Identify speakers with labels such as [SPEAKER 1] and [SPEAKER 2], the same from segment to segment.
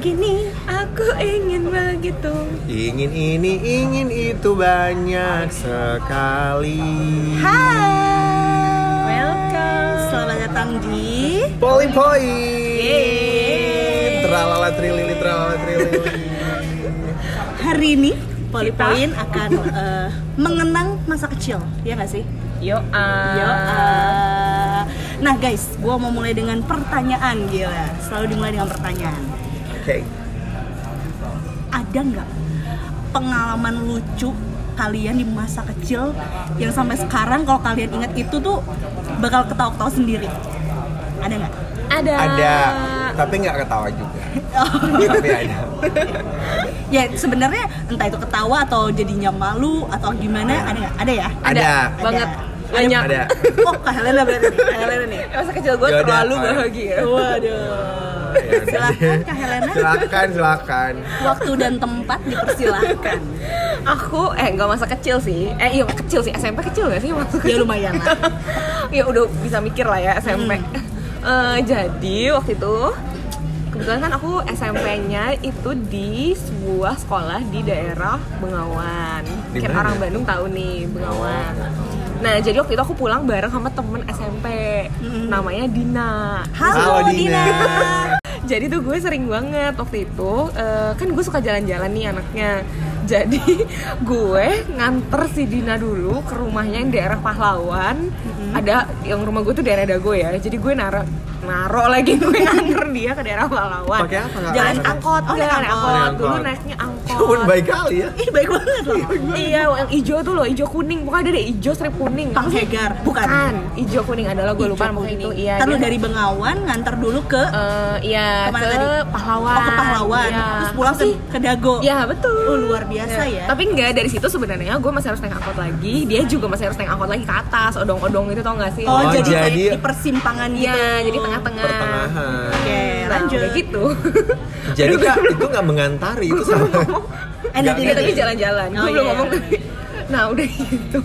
[SPEAKER 1] begini, aku ingin begitu.
[SPEAKER 2] Ingin ini, ingin itu banyak sekali.
[SPEAKER 1] Hai. Welcome. Selamat datang di
[SPEAKER 2] Poli Point.
[SPEAKER 1] Yeay.
[SPEAKER 2] Tralala trilili, tralala trilili.
[SPEAKER 1] hari ini Poli Point akan eh, mengenang masa kecil, ya nggak sih?
[SPEAKER 3] Yo, ah.
[SPEAKER 1] Yo, eh. Nah guys, gua mau mulai dengan pertanyaan gila. Selalu dimulai dengan pertanyaan.
[SPEAKER 2] Oke.
[SPEAKER 1] Ada nggak pengalaman lucu kalian di masa kecil yang sampai sekarang kalau kalian ingat itu tuh bakal ketawa-ketawa sendiri? Ada nggak?
[SPEAKER 3] ada.
[SPEAKER 2] Ada, tapi nggak ketawa juga. tapi ada.
[SPEAKER 1] Ya sebenarnya entah itu ketawa atau jadinya malu atau gimana ada nggak? Ada ya?
[SPEAKER 2] Ada.
[SPEAKER 3] banget.
[SPEAKER 1] Ada.
[SPEAKER 3] Banyak.
[SPEAKER 2] Ada.
[SPEAKER 1] Oh Kak Helena berarti Helena nih.
[SPEAKER 3] Masa kecil gue terlalu bahagia.
[SPEAKER 1] Waduh.
[SPEAKER 2] Ya
[SPEAKER 1] Silakan. Kak Helena.
[SPEAKER 2] Silakan, silakan.
[SPEAKER 1] Waktu dan tempat dipersilahkan.
[SPEAKER 3] Aku eh nggak masa kecil sih. Eh iya kecil sih. SMP kecil gak sih masa
[SPEAKER 1] Ya
[SPEAKER 3] kecil?
[SPEAKER 1] lumayan lah.
[SPEAKER 3] ya udah bisa mikir lah ya SMP. Eh, jadi waktu itu kebetulan kan aku SMP-nya itu di sebuah sekolah di daerah Bengawan. Mungkin
[SPEAKER 2] mana?
[SPEAKER 3] orang Bandung tahu nih Bengawan. Nah jadi waktu itu aku pulang bareng sama temen SMP,
[SPEAKER 1] Mm.
[SPEAKER 3] namanya Dina.
[SPEAKER 1] Halo,
[SPEAKER 2] Halo,
[SPEAKER 1] Dina.
[SPEAKER 2] Dina.
[SPEAKER 3] Jadi tuh gue sering banget waktu itu eh, kan gue suka jalan-jalan nih anaknya. Jadi gue nganter si Dina dulu ke rumahnya yang daerah Pahlawan. Ada yang rumah gue tuh daerah Dago ya. Jadi gue naro naro lagi gue nganter dia ke daerah Pahlawan.
[SPEAKER 2] Pakai apa, Kak?
[SPEAKER 3] Jalan angkot,
[SPEAKER 1] Oh,
[SPEAKER 3] oh,
[SPEAKER 1] naik angkot.
[SPEAKER 3] angkot.
[SPEAKER 2] Naik
[SPEAKER 3] Dulu
[SPEAKER 2] angkot.
[SPEAKER 3] naiknya angkot.
[SPEAKER 2] Pun baik kali ya.
[SPEAKER 1] Ih baik banget loh.
[SPEAKER 3] Iya, yang hijau tuh loh, hijau kuning. Pokoknya ada deh hijau strip kuning. Sih?
[SPEAKER 1] Hegar, bukan.
[SPEAKER 3] Bukan. Hijau kuning adalah gue lupa namanya itu. Iya.
[SPEAKER 1] Kan lu
[SPEAKER 3] dia-
[SPEAKER 1] dari Bengawan nganter dulu ke
[SPEAKER 3] Eh, iya ke
[SPEAKER 1] tadi?
[SPEAKER 3] pahlawan.
[SPEAKER 1] Oh, ke Pahlawan.
[SPEAKER 3] Iya.
[SPEAKER 1] Terus pulang ke, ke Dago.
[SPEAKER 3] Ya betul.
[SPEAKER 1] Oh, luar biasa ya.
[SPEAKER 3] Tapi enggak dari situ sebenarnya gue masih harus naik angkot lagi. Dia juga masih harus naik angkot lagi ke atas. Odong-odong itu tau gak sih?
[SPEAKER 1] Oh,
[SPEAKER 2] Oh,
[SPEAKER 1] jadi, kayak
[SPEAKER 2] jadi-
[SPEAKER 1] di persimpangan gitu.
[SPEAKER 3] Iya, jadi tengah-tengah.
[SPEAKER 2] Pertengahan.
[SPEAKER 1] Oke,
[SPEAKER 3] Nah,
[SPEAKER 1] lanjut.
[SPEAKER 3] gitu.
[SPEAKER 2] Jadi kak itu nggak mengantari itu sama.
[SPEAKER 1] Nanti.
[SPEAKER 3] tapi jalan-jalan.
[SPEAKER 1] Oh,
[SPEAKER 3] gue belum
[SPEAKER 1] iya.
[SPEAKER 3] ngomong tadi. Nah, udah gitu.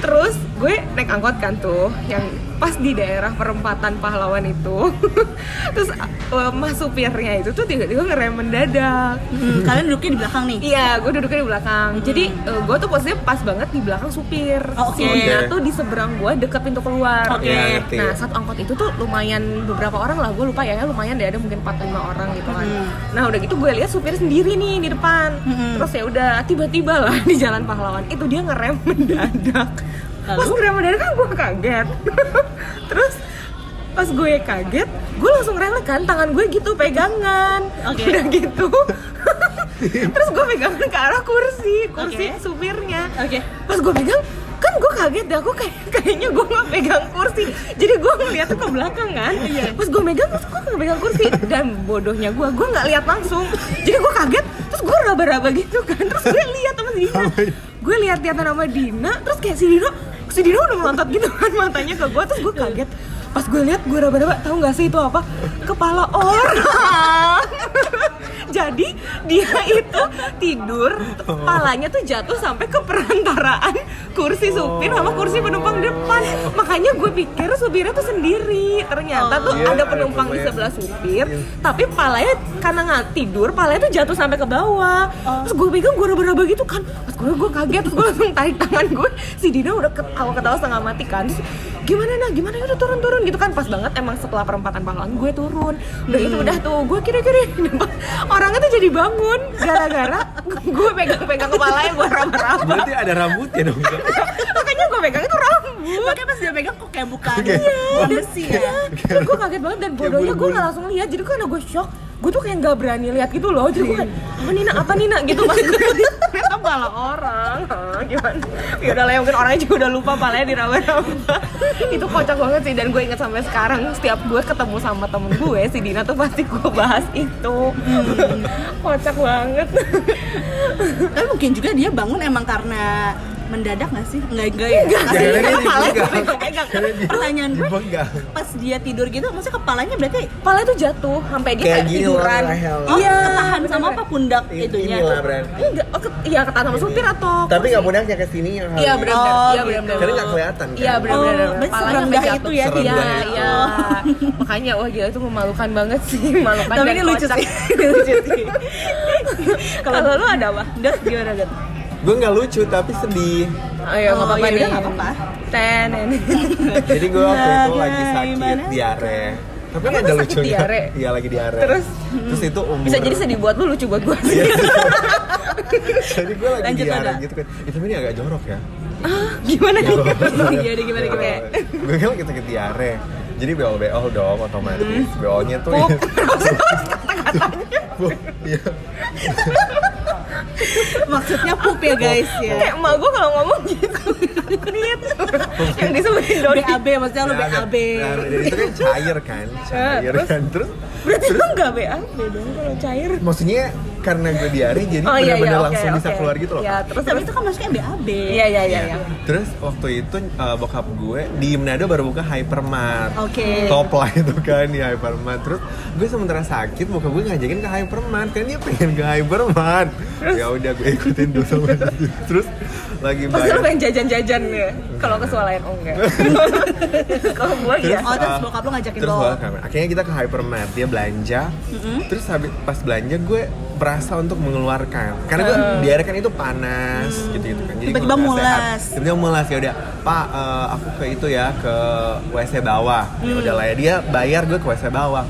[SPEAKER 3] Terus gue naik angkot kan tuh yang pas di daerah perempatan pahlawan itu. Terus uh, mas supirnya itu tuh tiba-tiba ngerem mendadak.
[SPEAKER 1] Hmm, kalian duduknya di belakang nih.
[SPEAKER 3] Iya, gue duduknya di belakang. Jadi eh, gue tuh posisinya pas banget di belakang supir.
[SPEAKER 1] Oh, oke.
[SPEAKER 3] Si Dina tuh di seberang gue deket pintu keluar.
[SPEAKER 1] Oke.
[SPEAKER 2] Iya, ngerti.
[SPEAKER 3] Nah, saat angkot itu tuh lumayan beberapa orang lah. Gue lupa ya, lumayan deh ada mungkin 4 5 orang gitu kan.
[SPEAKER 1] Hmm.
[SPEAKER 3] Nah, udah gitu gue lihat supir sendiri nih di depan.
[SPEAKER 1] Hmm.
[SPEAKER 3] Terus ya udah tiba-tiba lah di jalan pahlawan itu dia ngerem mendadak. Pas
[SPEAKER 1] Lalu?
[SPEAKER 3] ngerem mendadak kan gue kaget. Terus pas gue kaget, gue langsung relek kan tangan gue gitu pegangan.
[SPEAKER 1] Oke.
[SPEAKER 3] Udah gitu. Terus gue pegangan ke arah kursi, kursi
[SPEAKER 1] Oke.
[SPEAKER 3] supirnya.
[SPEAKER 1] Oke.
[SPEAKER 3] Pas gue pegang, kan gue kaget deh, aku kayak kayaknya gue nggak pegang kursi. Jadi gue ngeliat tuh ke belakang kan. Pas gue megang, terus gue nggak pegang kursi. Dan bodohnya gue, gue nggak lihat langsung. Jadi gue kaget, terus gue raba-raba gitu kan. Terus gue lihat sama si Dina. Gue lihat-lihatan sama Dina, terus kayak si Dina, si Dina udah melontot gitu kan matanya ke gue, terus gue kaget. Pas gue lihat, gue raba-raba, tahu nggak sih itu apa? Kepala orang. Jadi dia itu tidur, kepalanya tuh jatuh sampai ke perantaraan kursi supir sama kursi penumpang depan. Makanya gue pikir supirnya tuh sendiri. Ternyata tuh
[SPEAKER 2] Iya,
[SPEAKER 3] ada
[SPEAKER 2] ada
[SPEAKER 3] penumpang di sebelah supir, tapi palanya karena nggak tidur, palanya tuh jatuh sampai ke bawah. Terus gue pegang gue raba-raba gitu kan. Pas gue gue kaget, terus gue langsung tarik tangan gue. Si Dina udah ketawa-ketawa setengah mati kan. Terus, gimana nah gimana udah turun-turun gitu kan. Pas banget emang setelah perempatan pahlawan gue turun. Udah itu udah tuh gue kiri-kiri orangnya tuh jadi bangun. Gara-gara gue pegang-pegang kepalanya gue raba-raba
[SPEAKER 2] Berarti ada rambutnya dong.
[SPEAKER 3] Makanya gue pegang itu rambut.
[SPEAKER 1] Makanya pas dia pegang kok kayak bukan
[SPEAKER 2] Oke.
[SPEAKER 1] bukan besi ya.
[SPEAKER 3] Terus gue kaget banget dan bodohnya gue gak langsung lihat. Jadi karena gue shock gue tuh kayak nggak berani lihat gitu loh. Jadi gue kayak apa Nina? Apa Nina? Gitu pas gue ternyata kepala orang gimana? Ya udah lah mungkin orangnya juga udah lupa palanya diraba-raba itu kocak banget sih dan gue inget sampai sekarang setiap gue ketemu sama temen gue si Dina tuh pasti gue bahas itu. Kocak banget.
[SPEAKER 1] Tapi mungkin juga dia bangun emang karena mendadak nggak sih? Enggak, enggak ya? Maksudnya
[SPEAKER 2] dia
[SPEAKER 1] kepalanya
[SPEAKER 2] dipegang. Karena dia
[SPEAKER 1] Pertanyaan gue, pas dia tidur gitu, maksudnya kepalanya berarti
[SPEAKER 3] Kepala itu jatuh sampai dia
[SPEAKER 2] Kayak
[SPEAKER 3] tiduran.
[SPEAKER 1] Oh,
[SPEAKER 3] Iya.
[SPEAKER 1] ketahan sama apa pundak
[SPEAKER 2] Ini-
[SPEAKER 1] itunya?
[SPEAKER 2] Inilah berarti.
[SPEAKER 3] Enggak, oh, iya ketahan sama supir atau
[SPEAKER 2] Tapi nggak pundaknya ke sini yang
[SPEAKER 3] Iya benar-benar.
[SPEAKER 1] Oh,
[SPEAKER 3] Iya
[SPEAKER 1] gitu.
[SPEAKER 3] benar-benar.
[SPEAKER 2] Karena nggak kelihatan kan?
[SPEAKER 3] Iya benar-benar.
[SPEAKER 1] Oh, berarti
[SPEAKER 3] Kepalanya
[SPEAKER 1] serendah itu
[SPEAKER 3] jatuh.
[SPEAKER 1] ya,
[SPEAKER 3] Iya,
[SPEAKER 2] Serendah
[SPEAKER 1] itu.
[SPEAKER 3] iya. Makanya wah gila itu memalukan banget sih, memalukan
[SPEAKER 1] Tapi ini lucu sih, ini lucu sih.
[SPEAKER 3] Kalau lu ada apa?
[SPEAKER 1] Dat, gimana Dat?
[SPEAKER 2] Gue nggak lucu tapi sedih.
[SPEAKER 1] Oh,
[SPEAKER 3] nggak apa-apa
[SPEAKER 1] ya
[SPEAKER 3] nih.
[SPEAKER 1] udah, nggak apa-apa.
[SPEAKER 3] Ten.
[SPEAKER 2] Jadi gue waktu itu lagi sakit diare. Tapi nggak
[SPEAKER 3] Emang
[SPEAKER 2] ada lucunya.
[SPEAKER 3] diare?
[SPEAKER 2] Iya lagi diare.
[SPEAKER 3] Terus?
[SPEAKER 2] Terus itu umur.
[SPEAKER 3] Bisa jadi sedih buat lu, lucu buat sih.
[SPEAKER 2] Iya. Jadi gue lagi
[SPEAKER 1] Lanjut,
[SPEAKER 2] diare
[SPEAKER 1] Nada.
[SPEAKER 2] gitu kan. Itu ini agak jorok ya.
[SPEAKER 3] Gimana nih?
[SPEAKER 1] Iya, deh, gimana gimana?
[SPEAKER 2] Gue kan lagi sakit diare. Jadi BO BO dong otomatis. BO-nya tuh
[SPEAKER 3] Pup.
[SPEAKER 2] Pup, Iya.
[SPEAKER 1] Maksudnya pup ya guys ya.
[SPEAKER 3] Kayak emak gua kalau ngomong gitu. Lihat. Yang disebutin Dodi.
[SPEAKER 1] BAB maksudnya lu
[SPEAKER 2] Nah,
[SPEAKER 1] BAB.
[SPEAKER 2] nah, itu kan cair kan, cair
[SPEAKER 3] terus?
[SPEAKER 2] kan. Terus
[SPEAKER 3] Berarti lu enggak BAB dong kalau cair.
[SPEAKER 2] maksudnya karena gue diare jadi
[SPEAKER 3] Oh, iya,
[SPEAKER 2] benar-benar
[SPEAKER 3] iya, oke,
[SPEAKER 2] langsung bisa
[SPEAKER 3] oke.
[SPEAKER 2] keluar gitu loh.
[SPEAKER 3] Ya, terus
[SPEAKER 1] Tapi itu kan maksudnya BAB.
[SPEAKER 3] Iya, iya, iya, iya.
[SPEAKER 2] Terus waktu itu uh, bokap gue di Manado baru buka Hypermart.
[SPEAKER 1] Oke.
[SPEAKER 2] Top lah itu kan di Hypermart. Terus gue sementara sakit bokap gue ngajakin ke Hypermart kan dia pengen ke Hypermart. Ya udah gue ikutin dulu sama dia. Terus lagi
[SPEAKER 3] Pasti lu
[SPEAKER 2] bayar.
[SPEAKER 3] pengen jajan-jajan ya. Kalau ke swalayan oh enggak. Kalau gua
[SPEAKER 2] Terus,
[SPEAKER 3] ya.
[SPEAKER 1] Oh, terus
[SPEAKER 2] uh,
[SPEAKER 1] bokap lu ngajakin
[SPEAKER 2] terus
[SPEAKER 1] lo.
[SPEAKER 2] akhirnya kita ke hypermart dia belanja terus habis pas belanja gue berasa untuk mengeluarkan. Karena gue diare kan itu panas gitu gitu kan. Jadi
[SPEAKER 1] Tiba-tiba mulas.
[SPEAKER 2] tiba-tiba mulas ya udah pak eh, aku ke itu ya ke wc bawah. Ya udah lah ya dia bayar gue ke wc bawah.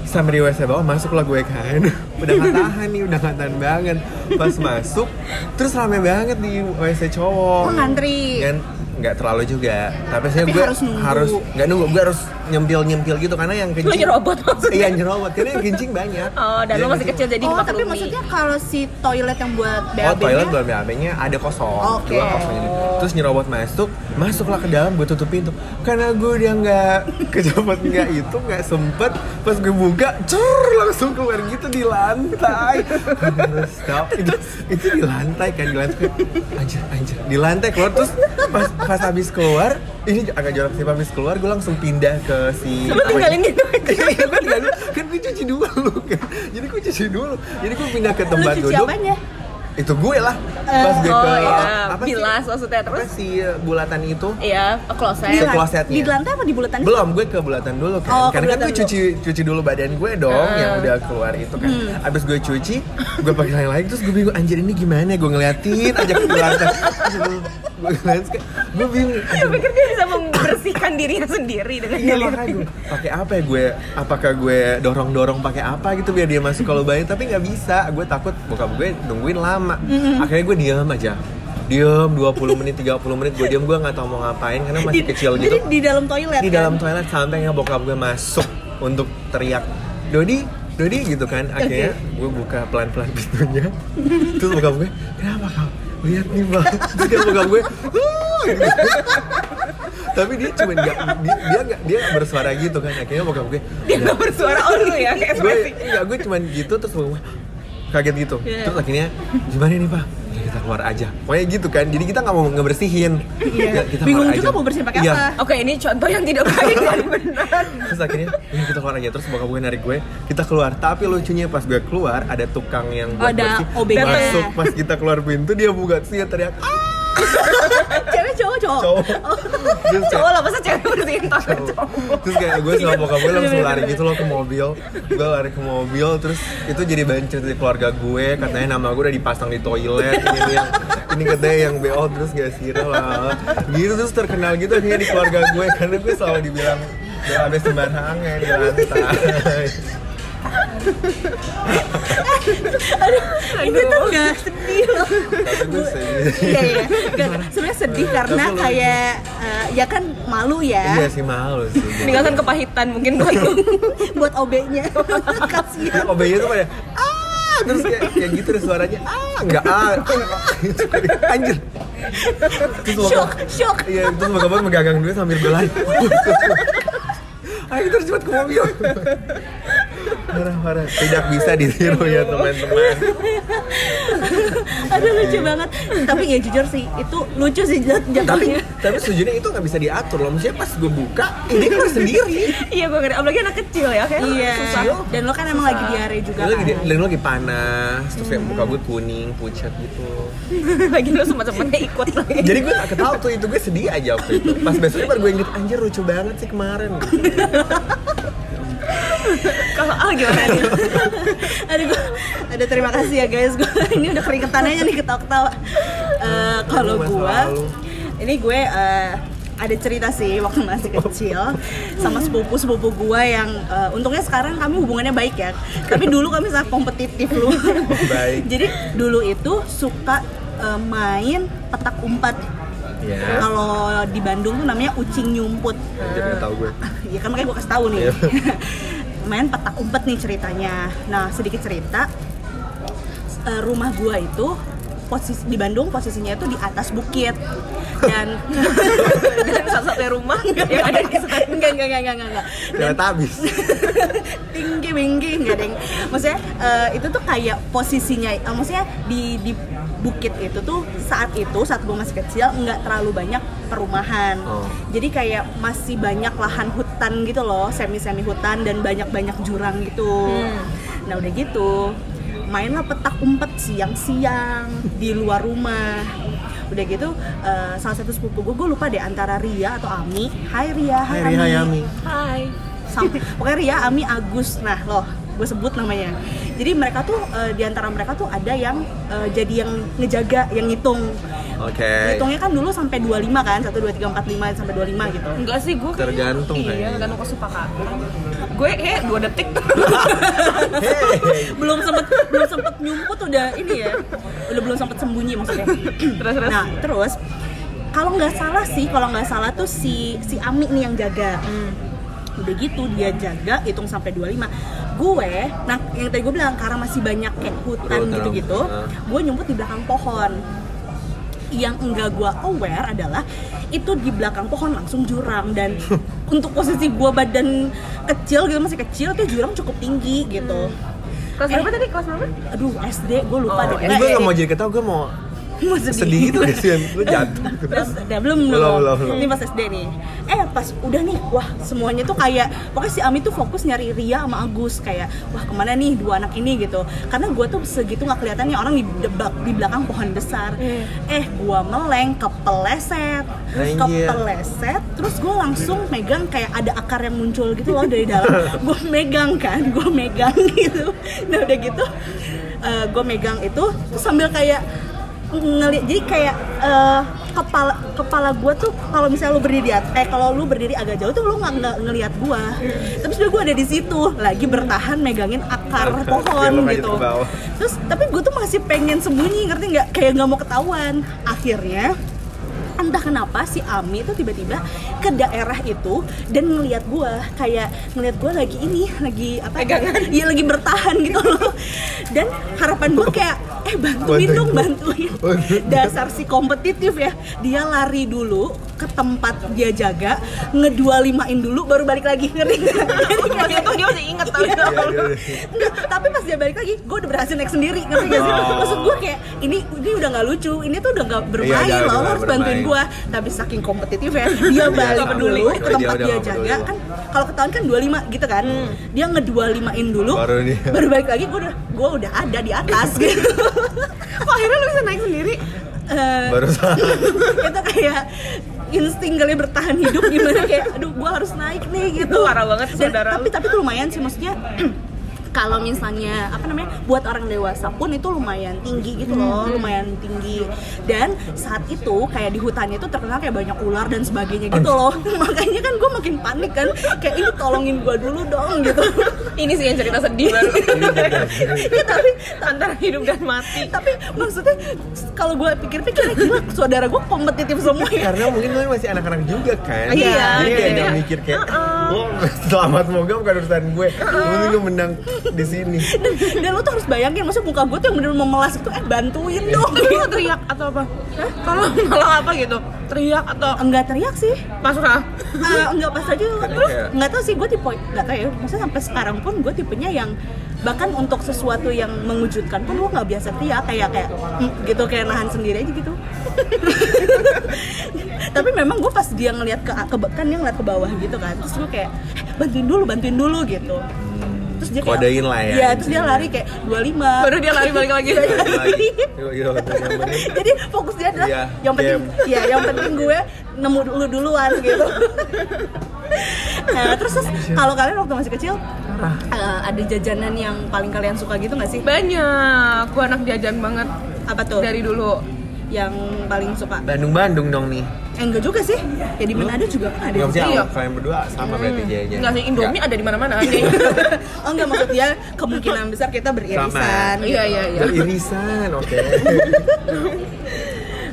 [SPEAKER 2] Sampai di WC bawah masuklah gue kan. Udah gak tahan nih udah gak tahan banget. Pas masuk terus rame banget di WC cowok.
[SPEAKER 1] Oh, ngantri.
[SPEAKER 2] kan nggak terlalu juga tapi saya
[SPEAKER 1] Tapi
[SPEAKER 2] gue
[SPEAKER 1] harus nunggu.
[SPEAKER 2] harus nggak nunggu gue harus nyempil nyempil gitu karena yang
[SPEAKER 3] Lu
[SPEAKER 2] kencing
[SPEAKER 3] nyerobot maksudnya.
[SPEAKER 2] iya nyerobot karena yang kencing banyak
[SPEAKER 3] Oh, dan
[SPEAKER 2] Iya,
[SPEAKER 3] lu masih kecil jadi
[SPEAKER 1] Oh, tapi maksudnya kalau si toilet yang buat BAB
[SPEAKER 2] Oh toilet belum BAB-nya ada kosong,
[SPEAKER 1] Oke.
[SPEAKER 2] dua kosong ini. Terus nyerobot masuk, masuklah ke dalam, gue tutup pintu. Karena gue udah nggak kecepet nggak itu, nggak sempet. Pas gue buka, cur langsung keluar gitu di lantai. Terus stop, itu, itu di lantai kan di lantai. Anjir, anjir, di lantai keluar terus pas pas habis keluar, ini agak jorok sih, habis keluar gue langsung pindah ke si.
[SPEAKER 3] Lu tinggalin gitu.
[SPEAKER 2] Iya, gue tinggalin. kan gue cuci dulu kan. Jadi gue cuci dulu. Jadi gue pindah ke
[SPEAKER 1] Lu
[SPEAKER 2] tempat
[SPEAKER 1] cuci
[SPEAKER 2] duduk
[SPEAKER 1] apanya?
[SPEAKER 2] Itu gue lah pas gue
[SPEAKER 3] oh
[SPEAKER 2] ke
[SPEAKER 3] iya,
[SPEAKER 2] apa sih?
[SPEAKER 3] bilas maksudnya
[SPEAKER 2] apa
[SPEAKER 3] terus.
[SPEAKER 2] sih bulatan itu
[SPEAKER 3] Iya, kloset.
[SPEAKER 1] Lan-
[SPEAKER 2] klosetnya.
[SPEAKER 1] Di lantai apa di bulatan?
[SPEAKER 2] belum gue ke bulatan dulu kan
[SPEAKER 1] Oh, ke
[SPEAKER 2] karena kan gue
[SPEAKER 1] bulatan
[SPEAKER 2] cuci cuci dulu badan gue dong
[SPEAKER 3] Ah.
[SPEAKER 2] yang udah keluar itu kan
[SPEAKER 1] Hmm.
[SPEAKER 2] abis gue cuci gue pakai lain lagi terus gue bingung anjir ini gimana gue ngeliatin aja ke lantai gue gue bingung
[SPEAKER 3] Saya pikir dia bisa membersihkan dirinya sendiri dengan
[SPEAKER 2] Iya makanya gue pakai apa ya gue apakah gue dorong dorong pakai apa gitu biar dia masuk kalau bayi tapi nggak bisa gue takut bokap gue nungguin lama akhirnya gue diam aja. Diam 20 menit 30 menit gue diam gue nggak tahu mau ngapain karena masih
[SPEAKER 1] Di-
[SPEAKER 2] kecil
[SPEAKER 1] Jadi
[SPEAKER 2] gitu.
[SPEAKER 1] di dalam toilet.
[SPEAKER 2] di
[SPEAKER 1] kan?
[SPEAKER 2] dalam toilet sampai nggak bokap gue masuk untuk teriak Dodi Dodi gitu kan. Akhirnya gue buka pelan pelan pintunya. Terus bokap gue kenapa kau lihat nih bang terus dia bokap gue gitu. tapi dia cuma nggak dia dia nggak dia nggak bersuara gitu kan. Akhirnya bokap gue
[SPEAKER 3] Dia nggak bersuara oh lu ya, kayak
[SPEAKER 2] gue enggak gue cuma gitu terus bokap gue kaget gitu
[SPEAKER 1] Iya.
[SPEAKER 2] terus akhirnya gimana nih pak ya kita keluar aja pokoknya gitu kan jadi kita nggak mau ngebersihin
[SPEAKER 1] Iya.
[SPEAKER 2] Ya, kita
[SPEAKER 1] Bingung
[SPEAKER 2] keluar
[SPEAKER 1] juga
[SPEAKER 2] aja.
[SPEAKER 1] mau bersihin pakai
[SPEAKER 2] Iya.
[SPEAKER 1] apa.
[SPEAKER 3] Oke, ini contoh yang tidak baik dan benar.
[SPEAKER 2] terus akhirnya ya kita keluar aja terus bokap gue narik gue kita keluar tapi lucunya pas gue keluar ada tukang yang buat
[SPEAKER 1] Ada
[SPEAKER 2] bersih masuk pas kita keluar pintu dia buka sih teriak "Ah!"
[SPEAKER 1] Cewek cowok cowok.
[SPEAKER 2] cowok. Kayak-
[SPEAKER 3] Cowok lah, masa cewek bersihin toilet cowok.
[SPEAKER 2] terus kayak gue sama bokap gue langsung lari gitu loh ke mobil. Gue lari ke mobil terus itu jadi bahan cerita di keluarga gue. Katanya nama gue udah dipasang di toilet. Ini yang ini katanya yang BO terus gak sih lah gitu terus terkenal gitu akhirnya di keluarga gue. Karena gue selalu dibilang BAB sembarangan di lantai
[SPEAKER 1] Itu tuh nggak sedih loh. Iya iya. Nggak, Sebenarnya sedih karena kayak eh, ya kan malu
[SPEAKER 2] iya
[SPEAKER 1] ya
[SPEAKER 2] sih malu sih
[SPEAKER 3] Meninggalkan kepahitan mungkin buat lu.
[SPEAKER 1] buat OB-nya. Kasihan.
[SPEAKER 2] OB-nya tuh pada ah terus kayak, kayak gitu deh suaranya ah enggak ah. Gitu. anjir terus
[SPEAKER 1] Shock, shock.
[SPEAKER 2] iya terus bokap gue megagang duit sambil gue lari ayo kita harus cepet ke mobil parah parah tidak bisa ditiru ya teman-teman
[SPEAKER 1] Aduh lucu banget. Tapi ya jujur sih, itu lucu sih jat-
[SPEAKER 2] tapi
[SPEAKER 1] jatuhnya.
[SPEAKER 2] tapi sejujurnya itu nggak bisa diatur loh maksudnya pas gue buka ini keluar sendiri
[SPEAKER 3] Iya gue ngerti, apalagi anak kecil ya kayak
[SPEAKER 1] Iya.
[SPEAKER 3] susah.
[SPEAKER 1] Dan lo kan emang lagi diare juga.
[SPEAKER 2] Lu lagi,
[SPEAKER 1] kan?
[SPEAKER 2] dan lu lagi panas terus kayak muka gue kuning pucat gitu
[SPEAKER 3] lagi lu sempat-sempatnya ikut lagi.
[SPEAKER 2] jadi gue gak ketawa tuh itu gue sedih aja waktu itu pas besoknya baru gue inget anjir lucu banget sih kemarin.
[SPEAKER 3] Kalau ah gimana nih?
[SPEAKER 1] Aduh, gua, aduh terima kasih ya guys. Gua ini udah keringetan aja nih ketawa-ketawa. Eh, kalau gua,
[SPEAKER 2] lalu.
[SPEAKER 1] ini gue eh, ada cerita sih waktu masih kecil sama sepupu-sepupu gua yang eh, untungnya sekarang kami hubungannya baik ya. Tapi dulu kami sangat kompetitif.
[SPEAKER 2] Baik.
[SPEAKER 1] Jadi dulu itu suka eh, main petak umpet.
[SPEAKER 2] ya
[SPEAKER 1] Kalau di Bandung tuh namanya ucing nyumput.
[SPEAKER 2] anjir tau gue
[SPEAKER 1] Ya kan makanya gue kasih tahu nih. Main petak umpet nih ceritanya. Nah sedikit cerita, eh, rumah gua itu posisi di Bandung posisinya itu di atas bukit. Dan
[SPEAKER 3] Dan satu-satunya rumah yang ada di sana.
[SPEAKER 1] enggak enggak enggak enggak enggak.
[SPEAKER 2] Gak habis
[SPEAKER 1] tinggi tinggi enggak deng. Maksudnya eh, itu tuh kayak posisinya eh, maksudnya di di bukit itu tuh saat itu saat gue masih kecil nggak terlalu banyak perumahan.
[SPEAKER 2] Oh.
[SPEAKER 1] jadi kayak masih banyak lahan hutan gitu loh semi semi hutan dan banyak banyak jurang gitu.
[SPEAKER 3] Hmm.
[SPEAKER 1] nah udah gitu mainlah petak umpet siang-siang di luar rumah. Udah gitu eh, salah satu sepupu gue gue lupa deh antara Ria atau Ami. Hai Ria.
[SPEAKER 2] Hai Ria. Hayami
[SPEAKER 3] Hai.
[SPEAKER 1] Sam- pokoknya Ria, Ami, Agus, nah loh gue sebut namanya. Jadi mereka tuh eh, di antara mereka tuh ada yang eh, jadi yang ngejaga, yang ngitung.
[SPEAKER 2] Oke
[SPEAKER 1] Ngitungnya kan dulu sampai 25 kan, 1 2 3 4 5 sampai 25 gitu.
[SPEAKER 3] Enggak sih gue
[SPEAKER 2] Tergantung
[SPEAKER 3] Iya,
[SPEAKER 2] kayaknya.
[SPEAKER 3] tergantung kesepakatan. Gue kayak dua detik
[SPEAKER 2] Hey
[SPEAKER 1] Belum sempet belum sempet nyumput udah ini ya. Udah belum sempet sembunyi maksudnya.
[SPEAKER 3] terus terus.
[SPEAKER 1] Nah, terus kalau nggak salah sih, kalau nggak salah tuh si si Ami nih yang jaga. Udah gitu dia jaga hitung sampai 25. Gue, nah yang tadi gue bilang karena masih banyak kayak hutan gitu-gitu, gue nyumput di belakang pohon. Yang enggak gue aware adalah itu di belakang pohon langsung jurang dan untuk posisi gue badan kecil gitu masih kecil tuh jurang cukup tinggi gitu.
[SPEAKER 3] Kelas berapa tadi? Kelas berapa?
[SPEAKER 1] Aduh SD gue lupa
[SPEAKER 3] Oh,
[SPEAKER 1] deh.
[SPEAKER 2] Ini gue gak mau jadi ketawa, gue mau
[SPEAKER 1] Mau sedih.
[SPEAKER 2] sedih gitu gak sih? Lu jatuh
[SPEAKER 1] Terus udah belum
[SPEAKER 2] Belum,
[SPEAKER 1] belum. Ini pas SD nih. Eh pas udah nih, wah semuanya tuh kayak pokoknya si Ami tuh fokus nyari Ria sama Agus kayak wah ke mana nih dua anak ini gitu. Karena gue tuh segitu nggak kelihatannya orang di debak di belakang pohon besar.
[SPEAKER 3] Hmm.
[SPEAKER 1] Eh gua meleng kepeleset,
[SPEAKER 2] Anjir.
[SPEAKER 1] kepeleset. Terus gue langsung megang kayak ada akar yang muncul gitu loh dari dalam. gue megang kan, gue megang gitu. Nah udah gitu, gue megang itu terus sambil kayak ngeliat jadi kayak eh, kepala kepala gue tuh kalau misalnya lu berdiri eh kalau lu berdiri agak jauh tuh lu nggak nggak ngelihat gue tapi sebenarnya gue ada di situ lagi bertahan megangin akar pohon
[SPEAKER 2] aja
[SPEAKER 1] gitu. terus tapi gue tuh masih pengen sembunyi ngerti nggak? Kayak nggak mau ketahuan. Akhirnya entah kenapa si Ami tuh tiba-tiba ke daerah itu dan ngelihat gue kayak ngelihat gue lagi ini lagi apa?
[SPEAKER 3] Pegangan.
[SPEAKER 1] Iya lagi bertahan gitu loh. Dan harapan gue kayak eh bantuin
[SPEAKER 2] Bantuin.
[SPEAKER 1] dong Bantuin. dasar si kompetitif ya. Dia lari dulu ke tempat dia jaga ngedua limain dulu baru balik lagi nggak? Jadi
[SPEAKER 3] itu dia masih inget tapi
[SPEAKER 1] Iya.
[SPEAKER 2] Iya, iya, iya.
[SPEAKER 1] Tapi pas dia balik lagi, gue udah berhasil naik sendiri, ngerti gak sih?
[SPEAKER 2] Oh.
[SPEAKER 1] Maksud gue kayak, ini ini udah gak lucu, ini tuh udah gak bermain
[SPEAKER 2] Iya,
[SPEAKER 1] loh, harus
[SPEAKER 2] bermain.
[SPEAKER 1] bantuin gue Tapi saking kompetitif ya, dia balik
[SPEAKER 2] nggak
[SPEAKER 1] dulu ke
[SPEAKER 2] Dia
[SPEAKER 1] tempat dia
[SPEAKER 2] nggak
[SPEAKER 1] jaga kan Kalau ketahuan kan 25 gitu kan Dia ngedua limain dulu,
[SPEAKER 2] Baru dia.
[SPEAKER 1] baru balik lagi, gue udah, gue udah ada di atas gitu
[SPEAKER 3] Kok akhirnya lu bisa naik sendiri?
[SPEAKER 1] Eh,
[SPEAKER 2] Baru
[SPEAKER 1] itu kayak insting kali bertahan hidup gimana kayak aduh gua harus naik nih gitu.
[SPEAKER 3] Itu parah banget, saudara.
[SPEAKER 1] tapi tapi tuh lumayan sih maksudnya kalau misalnya apa namanya buat orang dewasa pun itu lumayan tinggi gitu loh lumayan tinggi. Dan saat itu kayak di hutannya itu terkenal kayak banyak ular dan sebagainya gitu loh. Makanya kan gue makin panik kan kayak ini tolongin gue dulu dong gitu.
[SPEAKER 3] Ini sih yang cerita sedih.
[SPEAKER 1] Ya tapi
[SPEAKER 3] Antara hidup dan mati.
[SPEAKER 1] tapi maksudnya kalau gue pikir-pikir gila saudara gue kompetitif semua ya.
[SPEAKER 2] Karena mungkin kalian masih anak-anak juga kan.
[SPEAKER 3] Iya,
[SPEAKER 2] Jadi kayak gak
[SPEAKER 3] kayak,
[SPEAKER 2] mikir kayak
[SPEAKER 3] "Uh-uh."
[SPEAKER 2] Lo selamat moga bukan urusan gue. Lu gue menang di sini.
[SPEAKER 1] dan lo tuh harus bayangin maksudnya muka gue tuh yang bener memelas itu eh bantuin dong.
[SPEAKER 3] Tapi lo teriak atau apa? Kalau malah apa gitu? Teriak atau?
[SPEAKER 1] Enggak teriak sih.
[SPEAKER 3] Pasrah?
[SPEAKER 1] Eh, enggak pas aja. Terus
[SPEAKER 2] kayak-
[SPEAKER 1] nggak tahu sih gue tipe nggak tahu ya. Maksudnya sampai sekarang pun gue tipenya yang bahkan untuk sesuatu yang mengejutkan pun gue nggak biasa teriak. Kayak kayak "Hmm," gitu kayak nahan sendiri aja gitu. Tapi memang gue pas dia ngelihat ke, ke kan dia ngeliat ke bawah gitu kan. Terus gue kayak "Eh, bantuin dulu bantuin dulu gitu terus dia kayak
[SPEAKER 2] Kodein lah ya.
[SPEAKER 1] Iya, terus dia lari kayak 25
[SPEAKER 3] Baru dia lari balik lagi.
[SPEAKER 2] Penting
[SPEAKER 1] jadi fokus dia adalah
[SPEAKER 2] Iya,
[SPEAKER 1] yang penting
[SPEAKER 2] game.
[SPEAKER 1] ya yang penting gue nemu dulu duluan gitu nah terus, terus kalau kalian waktu masih kecil eh, ada jajanan yang paling kalian suka gitu nggak sih
[SPEAKER 3] Banyak. Gua anak jajan banget
[SPEAKER 1] apa tuh
[SPEAKER 3] dari dulu.
[SPEAKER 1] Yang paling suka
[SPEAKER 2] Bandung-Bandung dong nih.
[SPEAKER 1] eh, enggak juga sih ya di Manado juga kan ada
[SPEAKER 2] Gak mesti
[SPEAKER 3] Iya.
[SPEAKER 2] awal, kalian berdua sama berarti jayanya.
[SPEAKER 3] Enggak sih Indomie ada di mana-mana.
[SPEAKER 1] oh enggak maksud dia kemungkinan besar kita beririsan
[SPEAKER 2] Sama.
[SPEAKER 1] gitu.
[SPEAKER 3] Iya iya iya.
[SPEAKER 2] Beririsan, oke.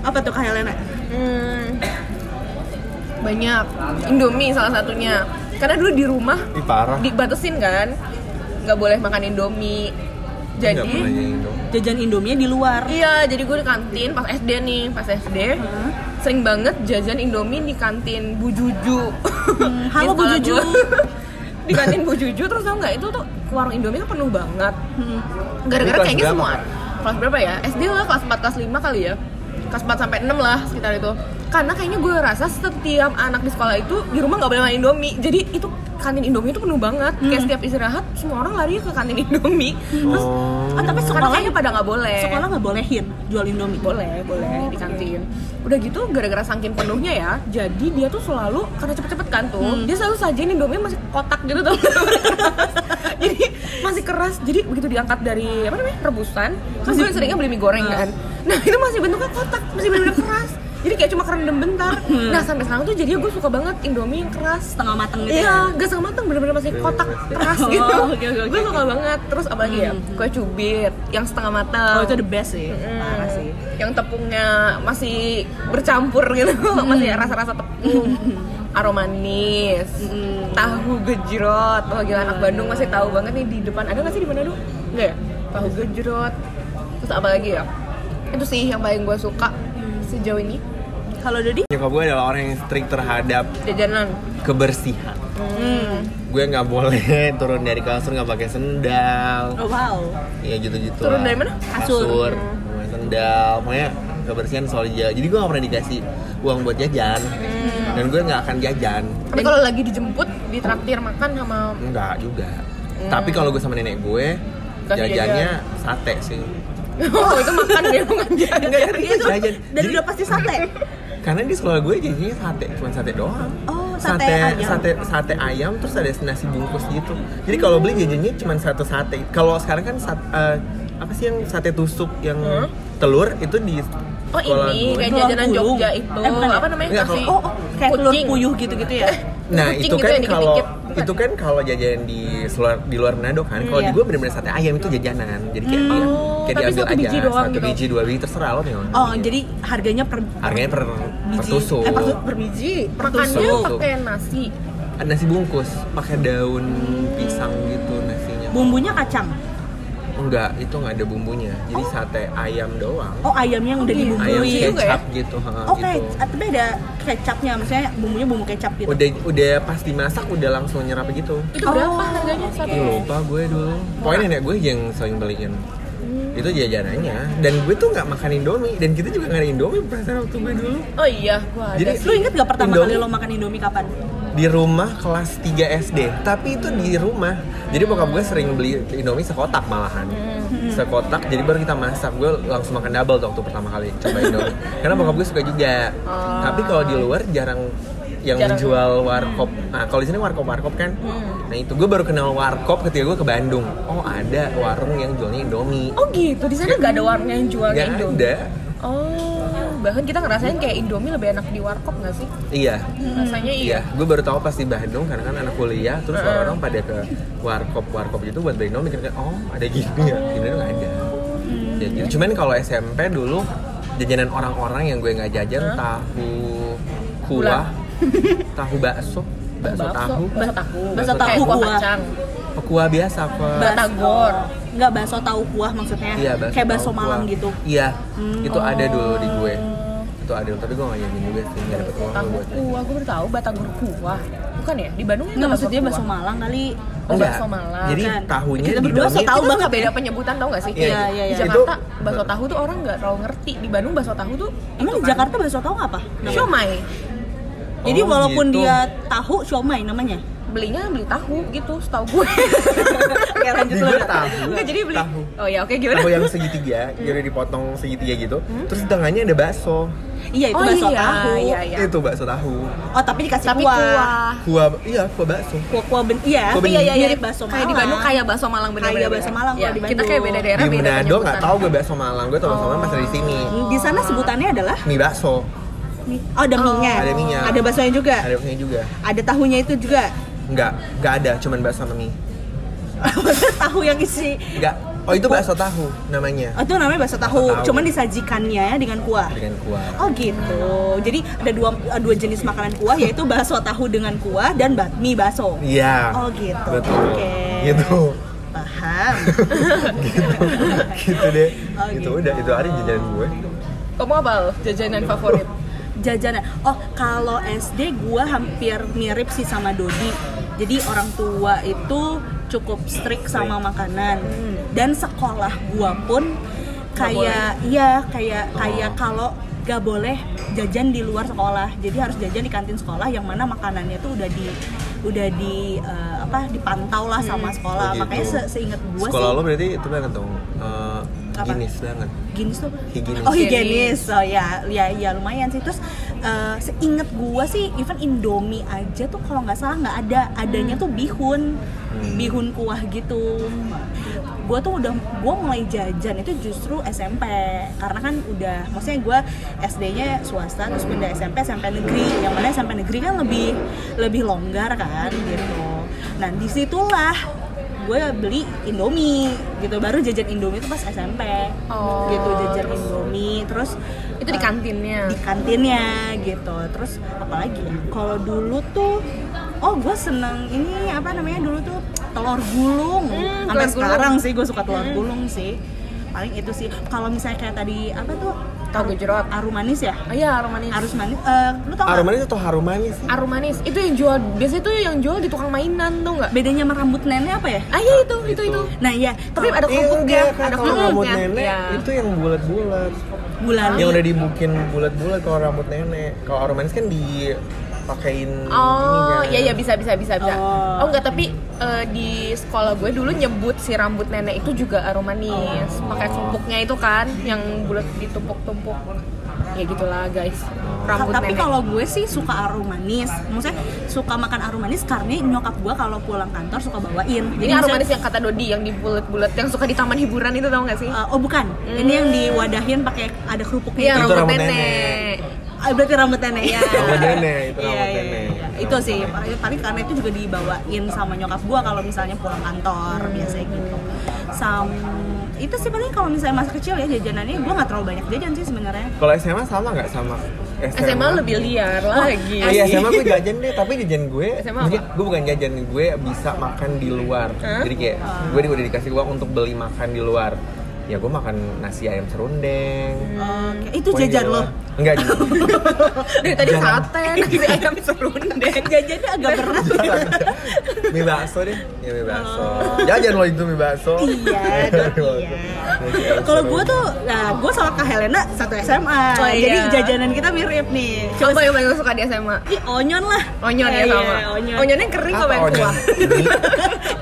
[SPEAKER 1] apa tuh Kak Helena
[SPEAKER 3] Hmm, banyak Indomie salah satunya karena dulu di rumah
[SPEAKER 2] Ih parah.
[SPEAKER 3] dibatasin kan nggak boleh makan Indomie jadi
[SPEAKER 1] jajan Indomie di luar.
[SPEAKER 3] Iya jadi gue di kantin pas SD nih pas SD
[SPEAKER 1] Hah?
[SPEAKER 3] sering banget jajan Indomie di kantin Bu Juju.
[SPEAKER 1] Hmm, halo Bu Juju.
[SPEAKER 3] di kantin Bu Juju terus tau nggak itu tuh warung Indomie tuh penuh banget.
[SPEAKER 1] Hmm.
[SPEAKER 3] gara-gara kayaknya semua kelas berapa ya? SD lah kelas 4 kelas 5 kali ya kelas 4 sampai 6 lah sekitar itu. Karena kayaknya gue rasa setiap anak di sekolah itu di rumah nggak boleh makan Indomie. Jadi itu kantin Indomie itu penuh banget. Kayak setiap istirahat semua orang lari ke kantin Indomie. Terus
[SPEAKER 2] Oh.
[SPEAKER 1] Ah, tapi sekolah
[SPEAKER 3] kayaknya pada nggak boleh.
[SPEAKER 1] sekolah nggak bolehin jual Indomie?
[SPEAKER 3] Boleh boleh di kantin. Udah gitu gara-gara saking penuhnya ya jadi dia tuh selalu karena cepet-cepet kan tuh
[SPEAKER 1] Hmm.
[SPEAKER 3] dia selalu sajiin indomie masih kotak gitu tuh. Jadi masih keras. Jadi begitu diangkat dari apa namanya rebusan kan gue seringnya beli mie goreng kan nah itu masih bentuknya kotak masih benar-benar keras jadi kayak cuma kerendam bentar nah sampai sekarang tuh jadinya gue suka banget indomie yang keras
[SPEAKER 1] setengah matang gitu
[SPEAKER 3] Iya,
[SPEAKER 1] ya
[SPEAKER 3] gak setengah matang bener-bener masih kotak keras
[SPEAKER 1] Oh,
[SPEAKER 3] gitu.
[SPEAKER 1] oke, oke,
[SPEAKER 3] gue suka banget. Terus apa lagi ya?
[SPEAKER 1] Hmm.
[SPEAKER 3] Kue cubit yang setengah matang.
[SPEAKER 1] oh itu the best sih
[SPEAKER 3] Mm.
[SPEAKER 1] parah sih
[SPEAKER 3] Yang tepungnya masih bercampur gitu, masih rasa-rasa tepung. Aroma manis,
[SPEAKER 1] Mm.
[SPEAKER 3] tahu gejrot. Oh gila anak Bandung masih tahu banget nih di depan. Ada nggak sih di Manado? Enggak ya? Tahu gejrot. Terus apa lagi ya? Itu sih yang paling gue suka sejauh ini.
[SPEAKER 1] kalau Dodi
[SPEAKER 2] Nyokap gue adalah orang yang strict terhadap
[SPEAKER 3] Jajanan.
[SPEAKER 2] kebersihan.
[SPEAKER 3] Hmm.
[SPEAKER 2] Gue nggak boleh turun dari kasur nggak pakai sendal.
[SPEAKER 1] oh wow
[SPEAKER 2] Ya gitu-gitu.
[SPEAKER 3] Turun
[SPEAKER 2] lah.
[SPEAKER 3] dari mana?
[SPEAKER 1] Kasur.
[SPEAKER 2] Kasur, pakai sendal. Pokoknya kebersihan selalu dijaga. Jadi gue nggak pernah dikasih uang buat jajan.
[SPEAKER 3] Hmm.
[SPEAKER 2] Dan gue nggak akan jajan.
[SPEAKER 3] Tapi kalau lagi dijemput, ditraktir makan sama
[SPEAKER 2] Enggak juga. Tapi kalau gue sama nenek gue,
[SPEAKER 3] Kasih
[SPEAKER 2] jajannya sate sih.
[SPEAKER 3] Oh itu makan dia bukan jajan.
[SPEAKER 2] Itu jajan.
[SPEAKER 1] dan udah pasti sate
[SPEAKER 2] Karena di sekolah gue jajannya sate, cuma sate doang.
[SPEAKER 1] Oh, sate
[SPEAKER 2] sate
[SPEAKER 1] ayam.
[SPEAKER 2] sate sate ayam terus ada nasi bungkus gitu. Jadi kalau beli jajannya cuma satu sate. Kalau sekarang kan sat, eh, apa sih yang sate tusuk yang
[SPEAKER 3] Hmm?
[SPEAKER 2] telur itu di
[SPEAKER 3] Oh ini
[SPEAKER 2] gue.
[SPEAKER 3] kayak jajanan. Jogja itu
[SPEAKER 1] Eh, bukan
[SPEAKER 3] apa namanya
[SPEAKER 2] Enggak,
[SPEAKER 3] nasi
[SPEAKER 1] oh, oh kayak telur
[SPEAKER 3] kucing.
[SPEAKER 1] puyuh gitu-gitu ya
[SPEAKER 2] Nah
[SPEAKER 3] kucing
[SPEAKER 2] itu
[SPEAKER 3] gitu
[SPEAKER 2] kan
[SPEAKER 3] yang
[SPEAKER 2] kalau. Itu kan kalau jajanan di luar di luar Manado kan. Kalau
[SPEAKER 1] iya.
[SPEAKER 2] di gue bener-bener sate ayam itu jajanan. Jadi kayak
[SPEAKER 1] Hmm.
[SPEAKER 2] dia-
[SPEAKER 3] Oh,
[SPEAKER 2] kayak
[SPEAKER 3] tapi
[SPEAKER 2] diambil
[SPEAKER 3] satu
[SPEAKER 2] aja
[SPEAKER 3] biji doang
[SPEAKER 2] satu
[SPEAKER 3] gitu.
[SPEAKER 2] biji dua biji terserah lo nih.
[SPEAKER 1] oh jadi harganya per
[SPEAKER 2] harganya per, per
[SPEAKER 1] biji
[SPEAKER 2] tusuk.
[SPEAKER 1] eh per, per biji per
[SPEAKER 3] makannya pakai nasi
[SPEAKER 2] nasi bungkus pakai daun pisang gitu nasinya.
[SPEAKER 1] bumbunya kacang
[SPEAKER 2] Enggak, itu nggak ada bumbunya. Jadi sate ayam doang.
[SPEAKER 1] oh ayamnya yang udah
[SPEAKER 3] Oh, iya.
[SPEAKER 2] ayam
[SPEAKER 1] dibumbui
[SPEAKER 3] juga
[SPEAKER 2] kecap gitu, ha,
[SPEAKER 1] oh kayak
[SPEAKER 2] gitu.
[SPEAKER 1] tapi ada kecapnya maksudnya bumbunya bumbu kecap gitu
[SPEAKER 2] Udah udah pas dimasak udah langsung nyerap gitu.
[SPEAKER 3] itu
[SPEAKER 1] Oh,
[SPEAKER 3] berapa harganya satu
[SPEAKER 2] lupa gue dulu. Pokoknya nenek gue yang sering beliin. Itu jajanannya. Dan gue tuh nggak makan Indomie. Dan kita juga nggak ada Indomie perasaan waktu gue dulu.
[SPEAKER 3] oh iya gua ada
[SPEAKER 2] Jadi-
[SPEAKER 1] lu inget gak pertama
[SPEAKER 2] Indomie.
[SPEAKER 1] kali lo makan indomie kapan
[SPEAKER 2] Di rumah kelas 3 SD. Tapi itu di rumah. Jadi bokap gue sering beli Indomie sekotak malahan.
[SPEAKER 3] Hmm.
[SPEAKER 2] Sekotak. Jadi baru kita masak. Gue langsung makan double tuh waktu pertama kali coba Indomie. Karena bokap gue suka juga.
[SPEAKER 3] Oh.
[SPEAKER 2] Tapi kalau di luar jarang yang
[SPEAKER 3] Jarang.
[SPEAKER 2] menjual warkop. Nah, kalau di sini warkop warkop kan.
[SPEAKER 3] Hmm.
[SPEAKER 2] Nah itu gue baru kenal warkop ketika gue ke Bandung. Oh ada warung yang jualnya Indomie.
[SPEAKER 3] oh gitu di sana nggak ada warung yang jualnya
[SPEAKER 2] Gak
[SPEAKER 3] Indomie
[SPEAKER 2] ada.
[SPEAKER 3] oh bahkan kita ngerasain kayak Indomie lebih enak di warkop nggak sih
[SPEAKER 2] Iya.
[SPEAKER 3] rasanya
[SPEAKER 2] Iya,
[SPEAKER 3] iya
[SPEAKER 2] gue baru tahu pas di Bandung karena kan anak kuliah, terus
[SPEAKER 3] Heeh.
[SPEAKER 2] orang-orang pada ke warkop warkop gitu buat beli Indomie kan oh ada gini ya, di Bandung nggak ada. Ya, gitu. Cuman kalau SMP dulu jajanan orang-orang yang gue nggak jajan
[SPEAKER 3] Hah?
[SPEAKER 2] tahu kuah, tahu bakso, bakso tahu
[SPEAKER 3] bakso tahu
[SPEAKER 1] Bakso tahu
[SPEAKER 3] kuah kacang
[SPEAKER 2] Oh, kuah biasa kuah
[SPEAKER 3] Batagor.
[SPEAKER 1] Nggak bakso tahu kuah maksudnya.
[SPEAKER 2] iya bakso
[SPEAKER 1] Kayak bakso Malang
[SPEAKER 2] kuah.
[SPEAKER 1] gitu.
[SPEAKER 2] iya
[SPEAKER 1] Hmm,
[SPEAKER 2] itu ada dulu di gue
[SPEAKER 3] Oh.
[SPEAKER 2] itu ada tapi gue nggak nyanyi juga sih nggak dapet uang
[SPEAKER 3] tahu
[SPEAKER 2] buat
[SPEAKER 3] kuah gue baru tahu batagor kuah bukan ya di Bandung
[SPEAKER 1] Nggak maksudnya bakso Malang kali.
[SPEAKER 3] Oh,
[SPEAKER 2] Enggak.
[SPEAKER 3] bakso Malang.
[SPEAKER 2] jadi
[SPEAKER 1] Kan.
[SPEAKER 2] tahunya
[SPEAKER 1] Kita
[SPEAKER 2] di
[SPEAKER 1] berdua so
[SPEAKER 2] dalamnya
[SPEAKER 1] tahu
[SPEAKER 3] Itu
[SPEAKER 1] banget
[SPEAKER 3] beda penyebutan tau gak sih?
[SPEAKER 2] Iya,
[SPEAKER 1] iya, iya.
[SPEAKER 3] Di
[SPEAKER 2] Itu-
[SPEAKER 3] Jakarta bakso tahu tuh orang nggak terlalu ngerti. Di Bandung bakso tahu tuh
[SPEAKER 1] Emang
[SPEAKER 3] itu
[SPEAKER 1] di
[SPEAKER 3] kan.
[SPEAKER 1] Jakarta bakso tahu apa?
[SPEAKER 3] Siomay.
[SPEAKER 1] Jadi
[SPEAKER 2] Oh,
[SPEAKER 1] walaupun
[SPEAKER 2] gitu.
[SPEAKER 1] dia tahu siomay namanya.
[SPEAKER 3] Belinya beli tahu gitu, setahu gue.
[SPEAKER 1] Oke lanjut
[SPEAKER 2] Di gue
[SPEAKER 1] lanjut.
[SPEAKER 2] tahu.
[SPEAKER 3] Enggak jadi beli.
[SPEAKER 2] Tahu.
[SPEAKER 3] Oh ya, oke gimana?
[SPEAKER 2] tahu yang segitiga jadi dipotong segitiga gitu terus di tengahnya ada bakso
[SPEAKER 1] Iya itu
[SPEAKER 3] oh
[SPEAKER 1] bakso
[SPEAKER 3] iya,
[SPEAKER 1] tahu.
[SPEAKER 3] iya, iya.
[SPEAKER 2] itu bakso tahu
[SPEAKER 1] Oh tapi dikasih
[SPEAKER 3] Tapi
[SPEAKER 1] kuah.
[SPEAKER 3] kuah.
[SPEAKER 2] kuah iya kuah bakso
[SPEAKER 1] Kuah kuah ben iya.
[SPEAKER 2] Kuah.
[SPEAKER 3] Iya, iya, iya.
[SPEAKER 1] Mirip bakso Malang.
[SPEAKER 3] Kayak di Bandung kayak bakso Malang bener
[SPEAKER 1] Kayak bakso Malang
[SPEAKER 3] ya, Kita kayak beda daerah
[SPEAKER 2] di
[SPEAKER 3] beda
[SPEAKER 2] Manado nggak tahu gue bakso Malang gue tau bakso Malang pas
[SPEAKER 3] Oh.
[SPEAKER 2] di sini
[SPEAKER 1] Di sana sebutannya adalah
[SPEAKER 2] mie bakso.
[SPEAKER 1] Oh ada
[SPEAKER 3] Oh.
[SPEAKER 1] mie-nya.
[SPEAKER 2] Ada mie-nya.
[SPEAKER 1] Ada baksonya juga.
[SPEAKER 2] ada baksonya juga
[SPEAKER 1] Ada tahunya itu juga.
[SPEAKER 2] Nggak nggak ada cuman bakso sama mie
[SPEAKER 1] tahu yang isi.
[SPEAKER 2] nggak oh itu bakso tahu namanya
[SPEAKER 1] Oh, itu namanya bakso tahu.
[SPEAKER 2] tahu.
[SPEAKER 1] Cuman disajikannya dengan kuah.
[SPEAKER 2] dengan kuah
[SPEAKER 1] Oh gitu. Jadi ada dua dua jenis makanan kuah yaitu bakso tahu dengan kuah dan ba- mie bakso.
[SPEAKER 2] iya
[SPEAKER 1] Oh gitu.
[SPEAKER 2] betul
[SPEAKER 1] Oke.
[SPEAKER 2] gitu
[SPEAKER 1] Paham.
[SPEAKER 2] gitu deh
[SPEAKER 1] Oh,
[SPEAKER 2] itu
[SPEAKER 1] gitu.
[SPEAKER 2] udah itu hari jajanan gue
[SPEAKER 3] Kamu apa jajanan favorit?
[SPEAKER 1] Jajanan. Oh, kalau SD gua hampir mirip sih sama Dodi. Jadi orang tua itu cukup strict sama makanan. Dan sekolah gua pun kayak iya kayak kayak kalau gak boleh jajan di luar sekolah. Jadi harus jajan di kantin sekolah yang mana makanannya tuh udah di udah di eh, apa dipantau lah sama sekolah.
[SPEAKER 2] Oh, gitu.
[SPEAKER 1] Makanya se seinget gua
[SPEAKER 2] sekolah
[SPEAKER 1] sih
[SPEAKER 2] lo berarti itu banget dong eh,
[SPEAKER 1] Apa?
[SPEAKER 2] banget
[SPEAKER 1] Higienis tuh apa?
[SPEAKER 2] Higienis.
[SPEAKER 1] Oh higienis, oh ya, ya, ya lumayan sih. Terus eh, seinget gua sih, even Indomie aja tuh kalau nggak salah nggak ada, adanya tuh bihun,
[SPEAKER 2] Hmm.
[SPEAKER 1] bihun kuah gitu. Gua tuh udah, gua mulai jajan itu justru SMP, karena kan udah, maksudnya gua SD-nya swasta, terus pindah SMP, SMP negeri, yang mana SMP negeri kan lebih lebih longgar kan gitu. Nah di situlah gue beli Indomie gitu baru jajan Indomie itu pas SMP
[SPEAKER 3] Oh.
[SPEAKER 1] gitu jajan Indomie terus
[SPEAKER 3] Itu di
[SPEAKER 1] eh,
[SPEAKER 3] kantinnya.
[SPEAKER 1] di kantinnya gitu terus apalagi ya kalau dulu tuh oh gue seneng ini apa namanya dulu tuh telur gulung
[SPEAKER 3] Hmm,
[SPEAKER 1] sampai
[SPEAKER 3] telur gulung.
[SPEAKER 1] sekarang sih gue suka telur
[SPEAKER 3] Hmm.
[SPEAKER 1] gulung sih paling itu sih kalau misalnya kayak tadi apa tuh
[SPEAKER 3] Tahu gejrot.
[SPEAKER 1] aru manis ya
[SPEAKER 3] Oh iya, arum manis.
[SPEAKER 1] arus manis eh, lu tau
[SPEAKER 2] Harum manis atau harum manis sih?
[SPEAKER 3] Arum manis. Itu yang jual biasanya itu yang jual di tukang mainan tuh nggak?
[SPEAKER 1] bedanya sama rambut nenek apa ya
[SPEAKER 3] Ah iya itu, itu itu.
[SPEAKER 1] nah iya
[SPEAKER 3] Tapi ada kerupuknya,
[SPEAKER 2] Enggak, kan
[SPEAKER 3] ada
[SPEAKER 2] kalau rambut
[SPEAKER 3] kerupuknya.
[SPEAKER 2] nenek
[SPEAKER 3] Iya.
[SPEAKER 2] itu yang bulat-bulat
[SPEAKER 1] gulali
[SPEAKER 2] yang udah dibukin bulat-bulat kalau rambut nenek kalau harum manis kan dipakein
[SPEAKER 3] Oh, iya iya bisa bisa bisa bisa.
[SPEAKER 1] Oh.
[SPEAKER 3] Oh, enggak, tapi eh, di sekolah gue dulu nyebut si rambut nenek itu juga aroma manis. Pakai kerupuknya itu kan yang bulat ditumpuk-tumpuk. Ya gitulah, guys. Rambut
[SPEAKER 1] tapi
[SPEAKER 3] nenek.
[SPEAKER 1] kalau gue sih suka arum manis maksudnya suka makan arum manis karena nyokap gue kalau pulang kantor suka bawain
[SPEAKER 3] ini aroma
[SPEAKER 1] misalnya-
[SPEAKER 3] manis yang kata Dodi yang di bulat-bulat yang suka di taman hiburan itu tau gak sih?
[SPEAKER 1] Uh, oh bukan ini yang diwadahin pakai ada kerupuknya
[SPEAKER 3] Iya,
[SPEAKER 1] itu.
[SPEAKER 3] Rambut nenek.
[SPEAKER 2] nenek.
[SPEAKER 1] Ah, berarti rambut nenek ya
[SPEAKER 2] Rambut nenek, itu
[SPEAKER 1] Iya,
[SPEAKER 2] rambut
[SPEAKER 1] iya,
[SPEAKER 2] nenek.
[SPEAKER 1] iya. itu sih paling, karena itu juga dibawain sama nyokap gue kalau misalnya pulang kantor biasanya gitu sam itu sih paling kalau misalnya masa kecil ya jajanannya gue nggak terlalu banyak jajan sih sebenarnya
[SPEAKER 2] kalau SMA sama nggak sama
[SPEAKER 3] SMA lebih liar lagi.
[SPEAKER 2] Oh, iya SMA gue jajan deh, tapi jajan gue,
[SPEAKER 3] SMA apa?
[SPEAKER 2] gue bukan jajan, gue bisa makan di luar.
[SPEAKER 3] Hah?
[SPEAKER 2] Jadi kayak gue udah dikasih uang untuk beli makan di luar. Ya gue makan nasi ayam serundeng.
[SPEAKER 1] Oke, itu jajan
[SPEAKER 2] di
[SPEAKER 1] lo
[SPEAKER 2] luar. Enggak juga.
[SPEAKER 3] Dari tadi
[SPEAKER 2] Jangan.
[SPEAKER 3] sate, nasi ayam serundeng.
[SPEAKER 1] jajannya agak berat
[SPEAKER 2] mie bakso deh, ya mie bakso.
[SPEAKER 1] Oh.
[SPEAKER 2] Jajan lo itu mie bakso.
[SPEAKER 1] Iya, dong, iya. Kalau gue tuh, nah gue sama Kak Helena satu SMA,
[SPEAKER 3] Oh, iya.
[SPEAKER 1] jadi jajanan kita mirip nih.
[SPEAKER 3] Coba yang paling suka di SMA.
[SPEAKER 1] Ih, onyon lah.
[SPEAKER 3] Onyon ya
[SPEAKER 1] Iya,
[SPEAKER 3] sama.
[SPEAKER 1] iya, onyon.
[SPEAKER 3] Onyonnya kering
[SPEAKER 2] apa
[SPEAKER 3] yang kuah?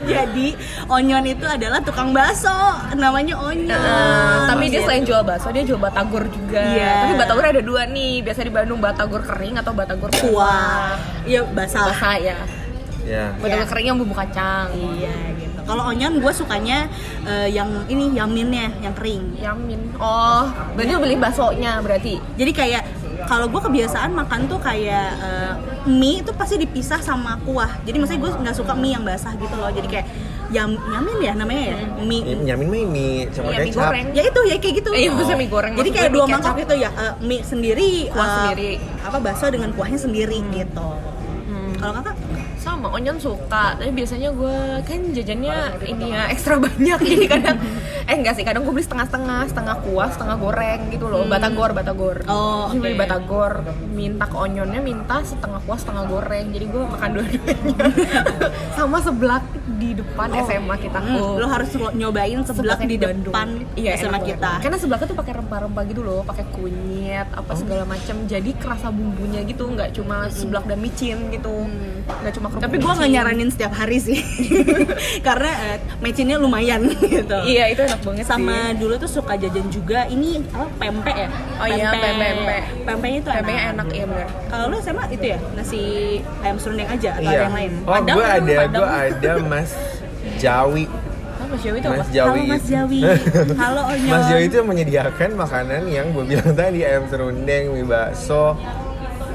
[SPEAKER 1] Jadi onyon itu adalah tukang bakso, namanya onyon.
[SPEAKER 3] Eh, tapi dia selain jual bakso, dia jual batagor juga.
[SPEAKER 1] Iya.
[SPEAKER 3] Tapi batagor ada dua nih. Biasa di Bandung batagor kering atau batagor
[SPEAKER 1] kuah. Iya, basah.
[SPEAKER 3] Basah ya.
[SPEAKER 2] Ya.
[SPEAKER 3] Batagor
[SPEAKER 1] Iya.
[SPEAKER 3] kering yang bumbu kacang.
[SPEAKER 1] Iya gitu. Kalau onyon gue sukanya eh, yang ini yaminnya, yang kering.
[SPEAKER 3] Yamin. Oh, berarti lu beli baksonya berarti.
[SPEAKER 1] Jadi kayak kalau gue kebiasaan makan tuh kayak eh, mie itu pasti dipisah sama kuah. Jadi maksudnya gue nggak suka mie yang basah gitu loh. Jadi kayak yam yamin ya namanya ya mie.
[SPEAKER 2] Nyamin mah ini sama
[SPEAKER 3] Iya, mie
[SPEAKER 2] kecap.
[SPEAKER 3] goreng.
[SPEAKER 1] Ya itu ya kayak gitu.
[SPEAKER 3] Eh, maksudnya mie goreng.
[SPEAKER 1] Jadi kayak dua
[SPEAKER 3] mie
[SPEAKER 1] mangkok gitu ya, eh, mie sendiri,
[SPEAKER 3] Kuah
[SPEAKER 1] eh,
[SPEAKER 3] sendiri.
[SPEAKER 1] apa bakso dengan kuahnya sendiri gitu.
[SPEAKER 3] Hmm.
[SPEAKER 1] Kalau kakak
[SPEAKER 3] sama onion suka tapi biasanya gue kan jajannya ini ya ekstra banyak jadi kadang eh enggak sih kadang gue beli setengah-setengah setengah kuah setengah goreng gitu loh batagor batagor
[SPEAKER 1] Oh,
[SPEAKER 3] Terus beli batagor minta ke onionnya minta setengah kuah setengah goreng jadi gue makan dua-duanya sama seblak di depan SMA kita
[SPEAKER 1] Hmm, lo harus nyobain seblak di
[SPEAKER 3] Bandung.
[SPEAKER 1] depan
[SPEAKER 3] iya,
[SPEAKER 1] SMA
[SPEAKER 3] enak banget.
[SPEAKER 1] kita.
[SPEAKER 3] Karena seblaknya tuh pakai rempah-rempah gitu loh, pakai kunyit, apa segala macam. Jadi kerasa bumbunya gitu, nggak cuma seblak dan micin gitu. Nggak cuma kerupuk
[SPEAKER 1] Tapi gue nggak nyaranin setiap hari sih, karena eh, mecinnya lumayan gitu.
[SPEAKER 3] Iya, itu enak banget
[SPEAKER 1] Sama
[SPEAKER 3] sih.
[SPEAKER 1] dulu tuh suka jajan juga ini apa pempek ya?
[SPEAKER 3] Oh iya, pempek.
[SPEAKER 1] Pempeknya itu
[SPEAKER 3] Pempeknya
[SPEAKER 1] enak.
[SPEAKER 3] enak, iya benar.
[SPEAKER 1] Kalau lu sama itu ya nasi ayam serundeng aja atau
[SPEAKER 2] Iya.
[SPEAKER 1] ada yang lain?
[SPEAKER 2] Oh,
[SPEAKER 1] Padang
[SPEAKER 2] gue ada,
[SPEAKER 1] Padang.
[SPEAKER 2] gue ada Mas Jawi.
[SPEAKER 3] Oh, Mas Jawi itu apa?
[SPEAKER 2] Mas Jawi.
[SPEAKER 1] Halo Mas
[SPEAKER 2] itu-
[SPEAKER 1] Jawi. Halo Onyon.
[SPEAKER 2] Mas Jawi itu menyediakan makanan yang gue bilang tadi ayam serundeng, mie bakso,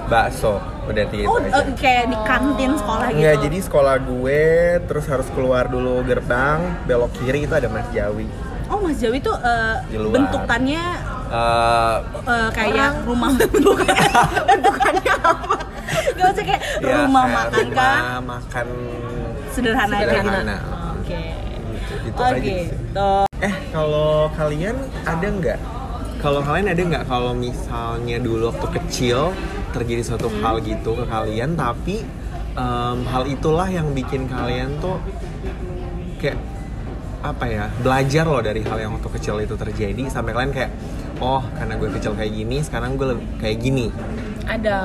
[SPEAKER 2] bakso. Udah tiga
[SPEAKER 1] Oh,
[SPEAKER 2] itu aja.
[SPEAKER 1] eh, kayak di kantin sekolah gitu.
[SPEAKER 2] Enggak, jadi sekolah gue terus harus keluar dulu gerbang, belok kiri itu ada Mas Jawi.
[SPEAKER 1] Oh Mas Jawi tuh eh,
[SPEAKER 2] Di luar.
[SPEAKER 1] bentukannya
[SPEAKER 2] Eh,
[SPEAKER 1] eh, kayak rumah bentukannya apa? Gak usah kayak
[SPEAKER 2] ya,
[SPEAKER 1] rumah
[SPEAKER 2] kayak
[SPEAKER 1] makan kah?
[SPEAKER 2] rumah makan
[SPEAKER 1] Sederhana, aja.
[SPEAKER 2] Sederhana.
[SPEAKER 1] Oke.
[SPEAKER 2] gitu, gitu
[SPEAKER 1] Oh
[SPEAKER 2] aja
[SPEAKER 1] gitu.
[SPEAKER 2] Eh, kalau kalian ada nggak? Kalau kalian ada nggak kalau misalnya dulu waktu kecil terjadi suatu
[SPEAKER 1] Hmm.
[SPEAKER 2] hal gitu ke kalian, tapi em, hal itulah yang bikin kalian tuh kayak apa ya belajar loh dari hal yang waktu kecil itu terjadi sampai kalian kayak oh karena gue kecil kayak gini sekarang gue lebih kayak gini
[SPEAKER 3] Ada.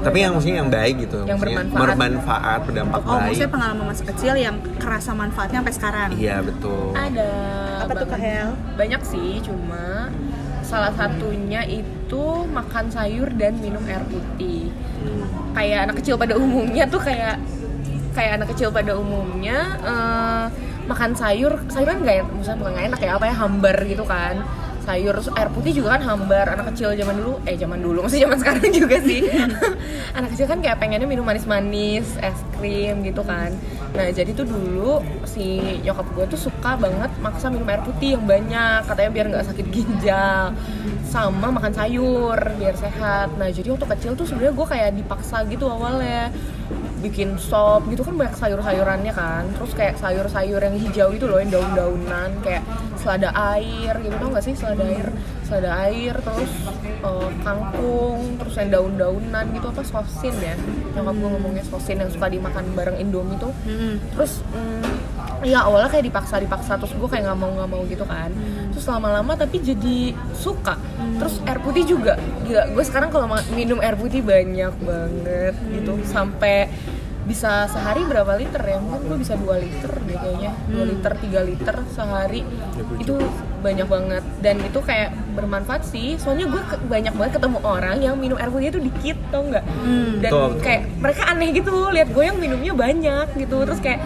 [SPEAKER 2] tapi yang maksudnya yang baik gitu
[SPEAKER 3] Yang
[SPEAKER 2] maksudnya
[SPEAKER 3] bermanfaat.
[SPEAKER 2] bermanfaat berdampak
[SPEAKER 1] Oh,
[SPEAKER 2] baik
[SPEAKER 1] maksudnya pengalaman masa kecil yang kerasa manfaatnya sampai sekarang.
[SPEAKER 2] iya betul
[SPEAKER 3] Ada.
[SPEAKER 1] Apa tuh, Kak
[SPEAKER 3] banget.
[SPEAKER 1] Hel?
[SPEAKER 3] Banyak sih, cuma salah satunya itu makan sayur dan minum air putih.
[SPEAKER 2] Hmm.
[SPEAKER 3] kayak anak kecil pada umumnya tuh kayak kayak anak kecil pada umumnya eh, makan sayur sayuran nggak misalnya bukan nggak enak ya apa ya hambar gitu kan sayur air putih juga kan hambar anak kecil zaman dulu eh zaman dulu maksudnya zaman sekarang juga sih. Anak kecil kan kayak pengennya minum manis-manis es krim gitu kan. Nah jadi tuh dulu si nyokap gue tuh suka banget maksa minum air putih yang banyak katanya biar nggak sakit ginjal sama makan sayur biar sehat. Nah jadi waktu kecil tuh sebenarnya gue kayak dipaksa gitu awalnya bikin sop gitu kan banyak sayur-sayurannya kan. Terus kayak sayur-sayur yang hijau itu loh yang daun-daunan kayak selada air gitu. Tau gak sih selada air? Selada air terus eh, kangkung terus yang daun-daunan gitu apa sosin ya? Nyokap gue ngomongnya sosin yang suka dimakan bareng indomie tuh.
[SPEAKER 1] Mm-mm.
[SPEAKER 3] terus mm, ya awalnya kayak dipaksa dipaksa terus gue kayak nggak mau nggak mau gitu kan. Terus lama-lama tapi jadi suka. Terus air putih juga gila gue sekarang kalau minum air putih banyak banget gitu. Sampai bisa sehari berapa liter ya? Mungkin gue bisa 2 liter deh kayaknya. 2 liter 3 liter sehari. Itu banyak banget. Dan itu kayak bermanfaat sih. Soalnya gue ke- banyak banget ketemu orang yang minum air putih itu dikit tau nggak?
[SPEAKER 1] Hmm.
[SPEAKER 3] dan
[SPEAKER 2] Betul.
[SPEAKER 3] kayak mereka aneh gitu lihat gue yang minumnya banyak gitu. Terus kayak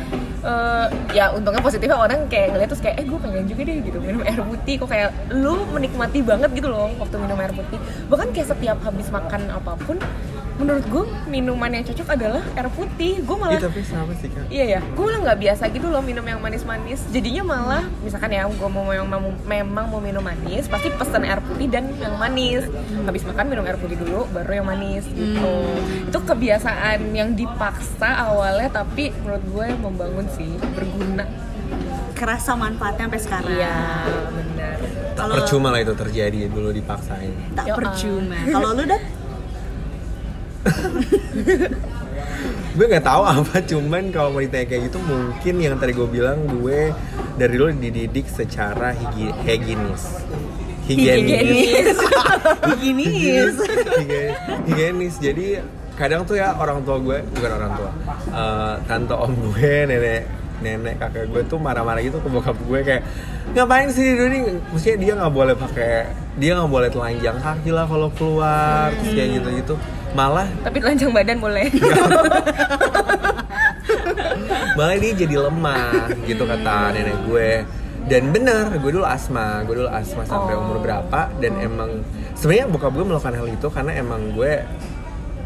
[SPEAKER 3] eh, ya untungnya positifnya orang kayak ngeliat terus kayak eh gue pengen juga deh gitu minum air putih. Kok kayak lu menikmati banget gitu loh waktu minum air putih. Bahkan kayak setiap habis makan apa pun menurut gue minuman yang cocok adalah air putih gue malah
[SPEAKER 2] Ih, tapi sama sih kak
[SPEAKER 3] Iya ya, gue malah nggak biasa gitu loh minum yang manis-manis. Jadinya malah, misalkan ya, gue mau yang mau, memang mau minum manis, pasti pesen air putih dan yang manis. Habis makan minum air putih dulu, baru yang manis gitu. Itu kebiasaan yang dipaksa awalnya, tapi menurut gue membangun sih, berguna.
[SPEAKER 1] Kerasa manfaatnya sampai sekarang.
[SPEAKER 3] Iya, benar.
[SPEAKER 2] tak
[SPEAKER 1] Kalau-
[SPEAKER 2] percuma lah itu terjadi dulu dipaksain
[SPEAKER 1] Tak
[SPEAKER 3] Yo,
[SPEAKER 1] percuma. Kalau lu dan
[SPEAKER 2] gue nggak tahu apa cuman kalau mau ditanya kayak gitu mungkin yang tadi gue bilang gue dari dulu dididik secara higi- higienis. Higienis.
[SPEAKER 1] Higienis.
[SPEAKER 2] Higienis. higienis. Jadi kadang tuh ya orang tua gue bukan orang tua eh, tante om gue nenek nenek kakek gue tuh marah-marah gitu ke bokap gue kayak ngapain sih Doni maksudnya dia nggak boleh pakai dia nggak boleh telanjang kaki lah kalau keluar terus kayak gitu gitu malah
[SPEAKER 3] Tapi telanjang badan boleh.
[SPEAKER 2] malah dia jadi lemah gitu kata nenek gue dan bener gue dulu asma gue dulu asma sampai umur berapa dan emang sebenarnya bokap gue melakukan hal itu karena emang gue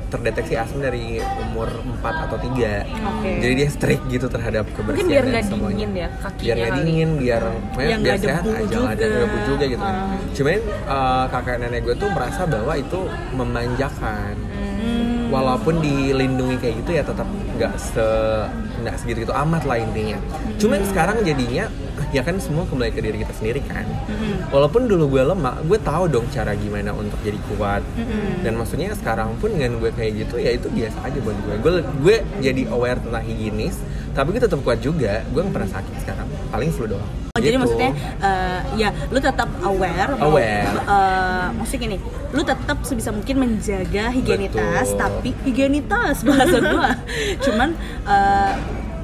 [SPEAKER 2] terdeteksi asma dari umur 4 atau 3
[SPEAKER 1] Oke.
[SPEAKER 2] jadi dia strict gitu terhadap kebersihan
[SPEAKER 3] biar
[SPEAKER 2] dan
[SPEAKER 3] nggak
[SPEAKER 2] semuanya.
[SPEAKER 3] dingin ya kakinya
[SPEAKER 2] biar nggak dingin biar
[SPEAKER 1] Yang
[SPEAKER 2] biar sehat aja ada debu juga gitu
[SPEAKER 1] Ah.
[SPEAKER 2] cuman eh, kakek nenek gue tuh merasa bahwa itu memanjakan. Walaupun dilindungi kayak gitu ya tetap nggak se nggak segitu gitu amat lah intinya. Cuman sekarang jadinya ya kan semua kembali ke diri kita sendiri kan. Walaupun dulu gue lemah gue tahu dong cara gimana untuk jadi kuat. Dan maksudnya sekarang pun dengan gue kayak gitu ya itu biasa aja buat gue. Gue gue jadi aware tentang higienis tapi gue tetap kuat juga. Gue nggak pernah sakit sekarang. Paling flu doang.
[SPEAKER 1] Oh, jadi
[SPEAKER 2] Gitu.
[SPEAKER 1] maksudnya eh, ya lu tetap aware
[SPEAKER 2] Aware.
[SPEAKER 1] eh, maksudnya gini lu tetap sebisa mungkin menjaga higienitas
[SPEAKER 2] Betul.
[SPEAKER 1] tapi higienitas bahasa gua. Cuman eh,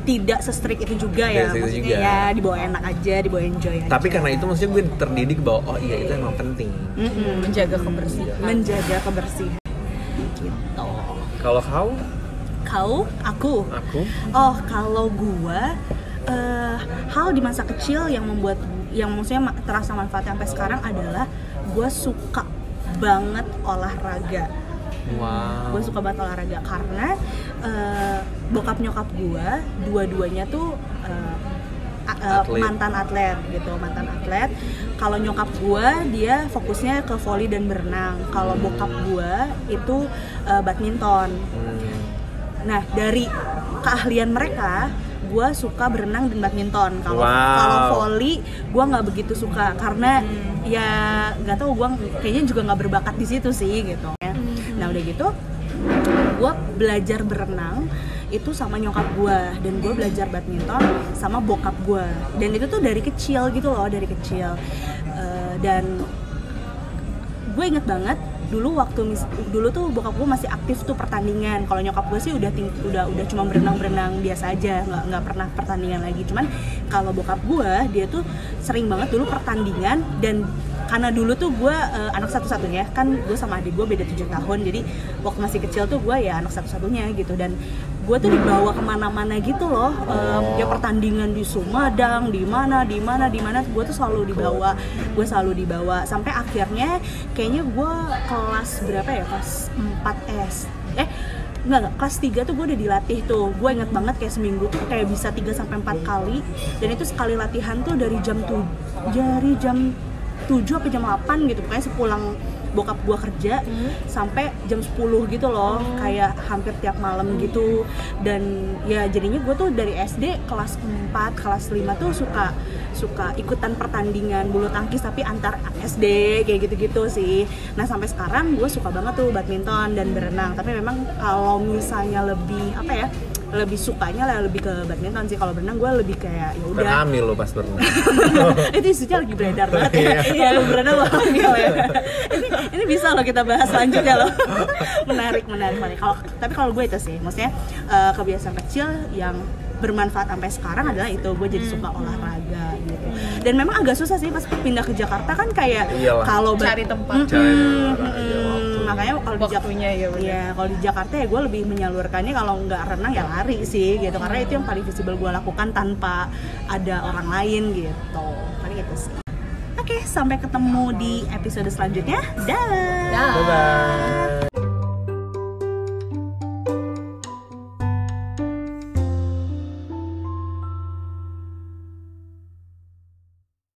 [SPEAKER 1] tidak se-strict itu juga ya.
[SPEAKER 2] Tidak
[SPEAKER 1] maksudnya
[SPEAKER 2] juga.
[SPEAKER 1] ya dibawa enak aja dibawa enjoy aja.
[SPEAKER 2] Tapi karena itu maksudnya gue terdidik bahwa oh iya itu emang penting.
[SPEAKER 1] Mm-mm.
[SPEAKER 3] menjaga kebersihan.
[SPEAKER 1] Menjaga kebersihan. Gitu.
[SPEAKER 2] Kalau kau?
[SPEAKER 1] Kau? Aku?
[SPEAKER 2] Aku.
[SPEAKER 1] Oh, kalau gua eh, hal di masa kecil yang membuat yang maksudnya ma- terasa manfaatnya sampai sekarang adalah gua suka banget olahraga.
[SPEAKER 2] Wow
[SPEAKER 1] Gue suka banget olahraga karena eh, bokap nyokap gua dua-duanya tuh eh,
[SPEAKER 2] Atlet.
[SPEAKER 1] mantan atlet gitu, mantan atlet. Kalau nyokap gua dia fokusnya ke volley dan berenang. Kalau bokap gua itu eh, badminton.
[SPEAKER 2] Hmm.
[SPEAKER 1] Nah dari keahlian mereka, gue suka berenang dan badminton. Kalau
[SPEAKER 2] Wow.
[SPEAKER 1] kalau volley, gue nggak begitu suka karena ya nggak tahu gue kayaknya juga nggak berbakat di situ sih gitu. Nah udah gitu, gue belajar berenang itu sama nyokap gue dan gue belajar badminton sama bokap gue dan itu tuh dari kecil gitu loh dari kecil. Eh, dan gue inget banget dulu waktu dulu tuh bokap gue masih aktif tuh pertandingan. Kalau nyokap gue sih udah udah udah cuma berenang berenang biasa aja nggak nggak pernah pertandingan lagi. Cuman kalau bokap gue dia tuh sering banget dulu pertandingan dan karena dulu tuh gue eh, anak satu-satunya. Kan gue sama adik gue beda tujuh tahun jadi waktu masih kecil tuh gue ya anak satu-satunya gitu. Dan gue tuh dibawa ke mana-mana gitu loh. Eh, ya pertandingan di Sumedang di mana di mana di mana. Gue tuh selalu dibawa gue selalu dibawa. Sampai akhirnya kayaknya gue kelas berapa ya? Kelas 4 S. Eh Enggak, enggak, kelas 3 tuh gue udah dilatih tuh. Gue inget banget kayak seminggu tuh kayak bisa 3 sampai 4 kali. Dan itu sekali latihan tuh dari jam tuh Dari jam 7 sampai jam 8 gitu Pokoknya sepulang bokap gue kerja sampai jam 10 gitu loh kayak hampir tiap malam gitu. Dan ya jadinya gue tuh dari SD kelas 4 kelas 5 tuh suka suka ikutan pertandingan bulu tangkis tapi antar SD kayak gitu-gitu sih. Nah sampai sekarang gue suka banget tuh badminton dan berenang. Tapi memang kalau misalnya lebih apa ya lebih sukanya lah lebih ke badminton sih kalau berenang gue lebih kayak ya udah
[SPEAKER 2] hamil lo pas berenang
[SPEAKER 1] itu isunya lagi beredar banget ya. Iya, lu berenang lo hamil ya. ini ini bisa loh kita bahas selanjutnya loh. menarik, menarik, menarik. Kalau tapi kalau gue itu sih, maksudnya eh, kebiasaan kecil yang bermanfaat sampai sekarang adalah itu gue jadi suka olahraga gitu dan memang agak susah sih pas pindah ke Jakarta kan kayak kalau
[SPEAKER 3] Cari tempat.
[SPEAKER 1] Mm-mm,
[SPEAKER 2] Cari iya, waktu.
[SPEAKER 1] Makanya kalau di Jak-
[SPEAKER 3] Waktunya, ya.
[SPEAKER 1] Iya, kalau di Jakarta ya gue lebih menyalurkannya kalau nggak renang ya lari sih gitu. Karena itu yang paling visible gue lakukan tanpa ada orang lain gitu. Paling itu sih. Oke sampai ketemu di episode selanjutnya. Dah.
[SPEAKER 3] Dah.
[SPEAKER 2] bye bye